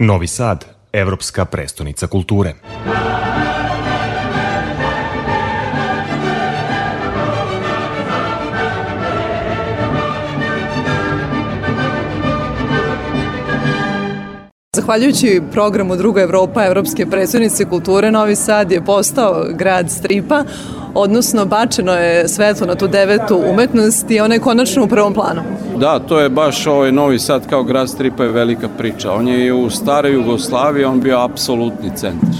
Novi Sad, evropska prestonica kulture. Zahvaljujući programu Druga Evropa Evropske predstavnice kulture, Novi Sad je postao grad stripa, odnosno bačeno je svetlo na tu devetu umetnost i ona je konačno u prvom planu. Da, to je baš ovaj Novi Sad kao grad stripa je velika priča. On je i u staroj Jugoslaviji, on bio apsolutni centar.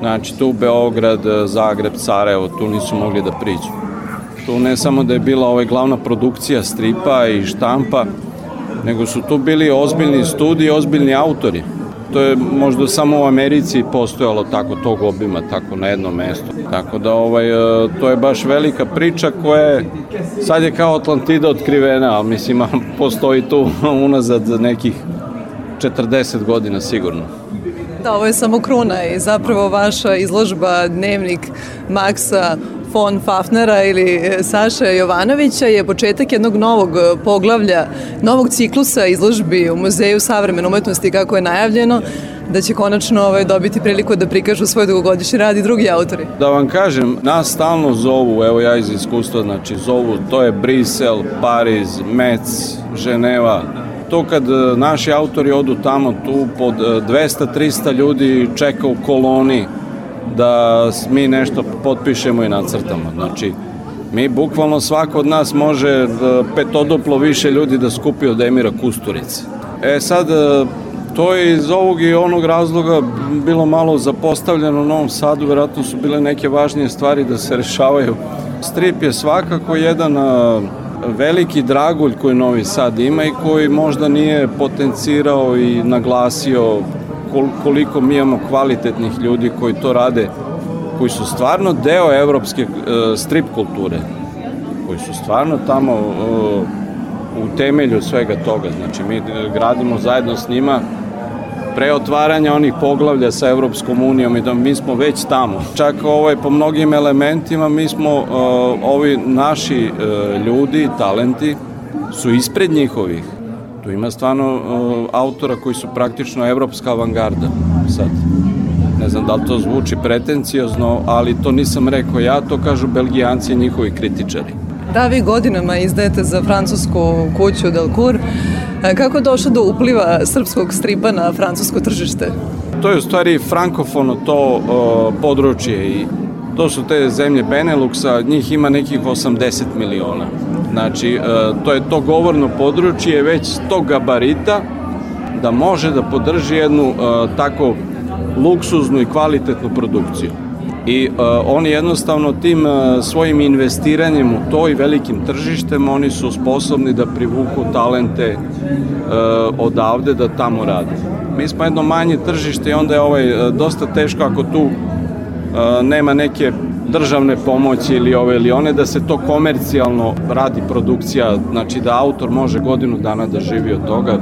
Znači tu Beograd, Zagreb, Sarajevo, tu nisu mogli da priđu. Tu ne samo da je bila ovaj glavna produkcija stripa i štampa, nego su tu bili ozbiljni studiji, ozbiljni autori. To je možda samo u Americi postojalo tako tog obima, tako na jednom mestu. Tako da ovaj, e, to je baš velika priča koja je, sad je kao Atlantida otkrivena, ali mislim postoji tu unazad nekih 40 godina sigurno. Da, ovo je samo kruna i zapravo vaša izložba Dnevnik Maksa von Fafnera ili e, Saša Jovanovića je početak jednog novog e, poglavlja, novog ciklusa izložbi u Muzeju savremene umetnosti kako je najavljeno da će konačno ovaj, dobiti priliku da prikažu svoj dugogodišnji rad i drugi autori. Da vam kažem, nas stalno zovu, evo ja iz iskustva, znači zovu, to je Brisel, Pariz, Metz, Ženeva, to kad e, naši autori odu tamo, tu pod 200-300 ljudi čeka u koloni da mi nešto potpišemo i nacrtamo. Znači, mi bukvalno svako od nas može e, petodoplo više ljudi da skupi od Emira Kusturice. E sad, e, to je iz ovog i onog razloga bilo malo zapostavljeno u Novom Sadu, verovatno su bile neke važnije stvari da se rešavaju. Strip je svakako jedan e, veliki dragulj koji Novi Sad ima i koji možda nije potencirao i naglasio koliko mi imamo kvalitetnih ljudi koji to rade, koji su stvarno deo evropske e, strip kulture, koji su stvarno tamo e, u temelju svega toga. Znači, mi gradimo zajedno s njima pre otvaranja onih poglavlja sa Evropskom unijom i da mi smo već tamo. Čak ovaj, po mnogim elementima mi smo, uh, ovi naši uh, ljudi, talenti, su ispred njihovih. Tu ima stvarno uh, autora koji su praktično evropska avangarda sad. Ne znam da li to zvuči pretenciozno, ali to nisam rekao ja, to kažu belgijanci i njihovi kritičari. Da, vi godinama izdajete za francusku kuću Delcourt. E, kako je došlo do upliva srpskog stripa na francusko tržište? To je u stvari frankofono to uh, područje i to su te zemlje Beneluxa, njih ima nekih 80 miliona. Znači, e, to je to govorno područje već tog gabarita da može da podrži jednu e, tako luksuznu i kvalitetnu produkciju. I uh, oni jednostavno tim svojim investiranjem u to i velikim tržištem oni su sposobni da privuku talente odavde da tamo rade. Mi smo jedno manje tržište i onda je ovaj dosta teško ako tu nema neke državne pomoći ili ove ili one, da se to komercijalno radi produkcija, znači da autor može godinu dana da živi od toga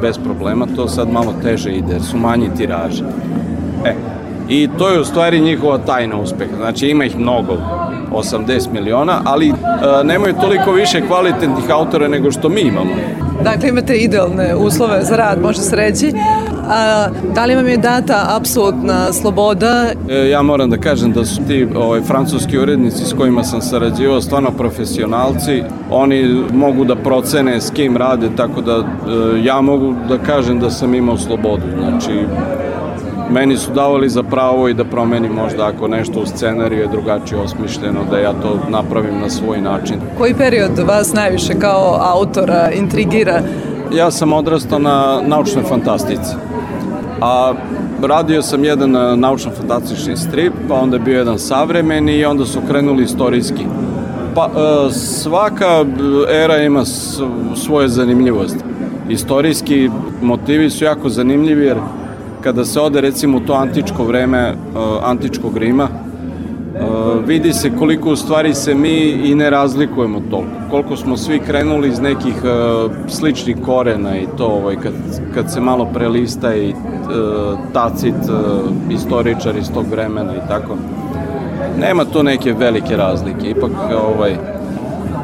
bez problema, to sad malo teže ide, jer su manji tiraže. E, i to je u stvari njihova tajna uspeha, znači ima ih mnogo, 80 miliona, ali e, nemaju toliko više kvalitetnih autora nego što mi imamo. Dakle, imate idealne uslove za rad, može se reći. A, da li vam je data apsolutna sloboda? E, ja moram da kažem da su ti ovaj, francuski urednici s kojima sam sarađivao stvarno profesionalci. Oni mogu da procene s kim rade, tako da e, ja mogu da kažem da sam imao slobodu. Znači, meni su davali za pravo i da promenim možda ako nešto u scenariju je drugačije osmišljeno, da ja to napravim na svoj način. Koji period vas najviše kao autora intrigira? Ja sam odrastao na naučnoj fantastici. A radio sam jedan e, naučno-fantastični strip, pa onda je bio jedan savremeni i onda su krenuli istorijski. Pa e, svaka era ima svoje zanimljivosti. Istorijski motivi su jako zanimljivi jer kada se ode recimo u to antičko vreme uh, antičkog Rima, Uh, vidi se koliko u stvari se mi i ne razlikujemo toliko. Koliko smo svi krenuli iz nekih uh, sličnih korena i to ovaj, kad, kad se malo prelista i uh, tacit uh, istoričar iz tog vremena i tako. Nema to neke velike razlike, ipak ovaj,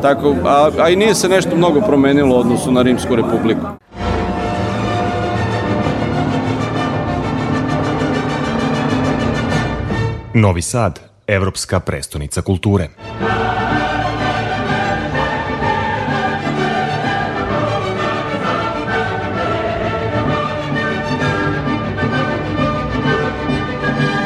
tako, a, a i nije se nešto mnogo promenilo u odnosu na Rimsku republiku. Novi Sad evropska prestonica kulture.